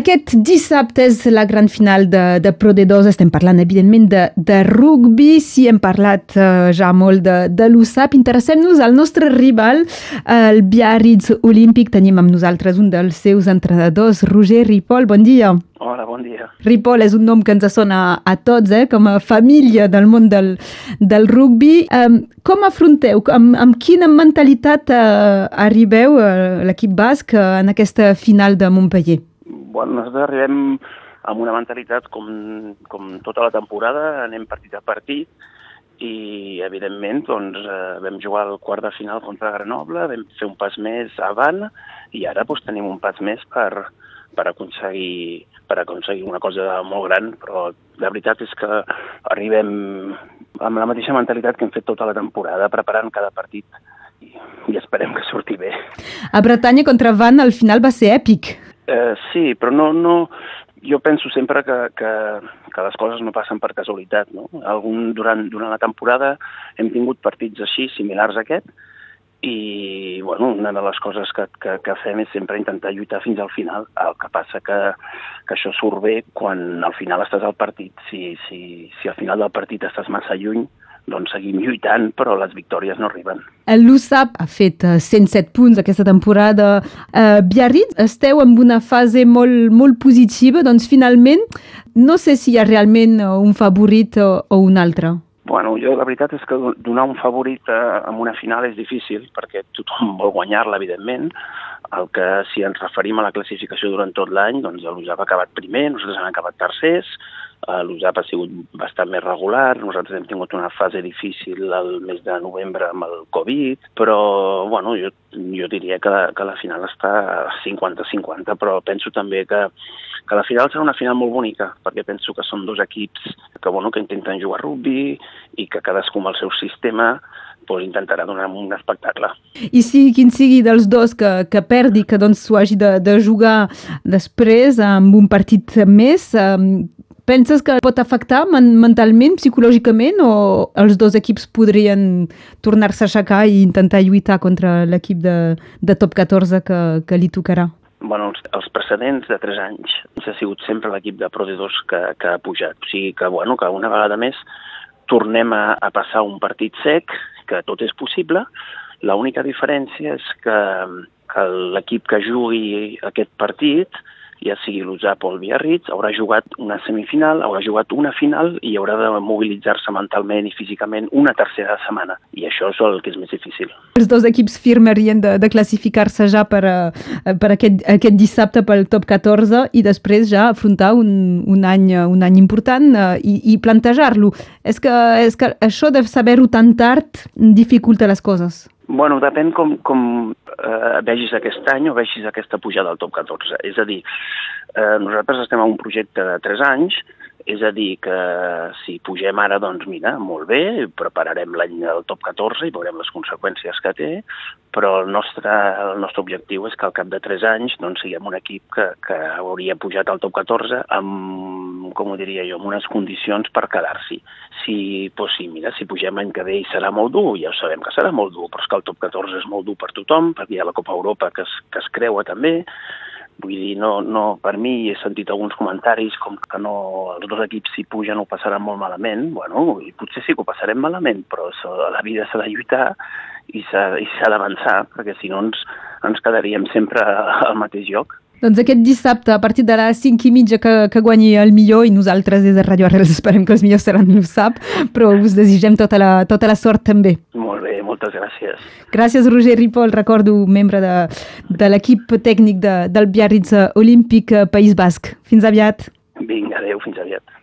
Aquest dissabte és la gran final de, de Pro D2. Estem parlant, evidentment, de, de rugby. Si hem parlat uh, ja molt de, de l'USAP, interessem-nos al nostre rival, el Biarritz Olímpic. Tenim amb nosaltres un dels seus entrenadors, Roger Ripoll. Bon dia. Hola, bon dia. Ripoll és un nom que ens sona a tots, eh? com a família del món del, del rugby. Um, com afronteu, amb, amb quina mentalitat uh, arribeu, uh, l'equip basc, uh, en aquesta final de Montpellier? Bueno, nosaltres arribem amb una mentalitat com, com tota la temporada, anem partit a partit, i evidentment doncs, eh, vam jugar al quart de final contra Grenoble, vam fer un pas més avant i ara doncs, tenim un pas més per, per, aconseguir, per aconseguir una cosa molt gran, però la veritat és que arribem amb la mateixa mentalitat que hem fet tota la temporada, preparant cada partit i, i esperem que surti bé. A Bretanya contra Van al final va ser èpic. Eh, sí, però no, no, jo penso sempre que, que, que les coses no passen per casualitat. No? Algun, durant, durant la temporada hem tingut partits així, similars a aquest, i bueno, una de les coses que, que, que fem és sempre intentar lluitar fins al final. El que passa que, que això surt bé quan al final estàs al partit. Si, si, si al final del partit estàs massa lluny, doncs seguim lluitant, però les victòries no arriben. L'USAP ha fet 107 eh, punts aquesta temporada. Uh, Biarritz, esteu en una fase molt, molt positiva, doncs finalment no sé si hi ha realment eh, un favorit o, o un altre. Bueno, jo la veritat és que donar un favorit a una final és difícil, perquè tothom vol guanyar-la, evidentment. El que, si ens referim a la classificació durant tot l'any, doncs l'USAP ha acabat primer, nosaltres hem acabat tercers, L'USAP ha sigut bastant més regular, nosaltres hem tingut una fase difícil el mes de novembre amb el Covid, però bueno, jo, jo diria que, que la final està 50-50, però penso també que, que la final serà una final molt bonica, perquè penso que són dos equips que, bueno, que intenten jugar rugby i que cadascú amb el seu sistema pues, intentarà donar un espectacle. I si quin sigui dels dos que, que perdi, que doncs hagi de, de jugar després amb un partit més, um, Penses que pot afectar men mentalment, psicològicament, o els dos equips podrien tornar-se a aixecar i intentar lluitar contra l'equip de, de top 14 que, que li tocarà? Bueno, els, els precedents de 3 anys ha sigut sempre l'equip de Pro D2 que, que ha pujat. O sigui que, bueno, que una vegada més tornem a, a passar un partit sec, que tot és possible. L'única diferència és que, que l'equip que jugui aquest partit ja sigui l'USAP o el Biarritz, haurà jugat una semifinal, haurà jugat una final i haurà de mobilitzar-se mentalment i físicament una tercera setmana. I això és el que és més difícil. Els dos equips firmarien de, de classificar-se ja per, uh, per aquest, aquest dissabte pel top 14 i després ja afrontar un, un, any, un any important uh, i, i plantejar-lo. És que, és que això de saber-ho tan tard dificulta les coses. Bueno, depèn com, com eh, vegis aquest any o vegis aquesta pujada al top 14. És a dir, eh, nosaltres estem en un projecte de 3 anys, és a dir, que si pugem ara, doncs mira, molt bé, prepararem l'any del top 14 i veurem les conseqüències que té, però el nostre, el nostre objectiu és que al cap de 3 anys doncs, siguem un equip que, que hauria pujat al top 14 amb, com ho diria jo, amb unes condicions per quedar-s'hi. Si, doncs sí, mira, si pugem l'any que ve i serà molt dur, ja ho sabem que serà molt dur, però és que el top 14 és molt dur per tothom, perquè hi ha la Copa Europa que es, que es creua també, Vull dir, no, no, per mi he sentit alguns comentaris com que no, els dos equips si pugen ho passaran molt malament. Bueno, i potser sí que ho passarem malament, però la vida s'ha de lluitar i s'ha d'avançar, perquè si no ens, ens quedaríem sempre al mateix lloc. Doncs aquest dissabte, a partir de les 5 i mitja, que, que guanyi el millor, i nosaltres des de Radio Arrels esperem que els millors seran l'USAP, però us desitgem tota la, tota la sort també. Molt bé, moltes gràcies. Gràcies, Roger Ripoll, recordo, membre de, de l'equip tècnic de, del Biarritz Olímpic País Basc. Fins aviat. Vinga, adeu, fins aviat.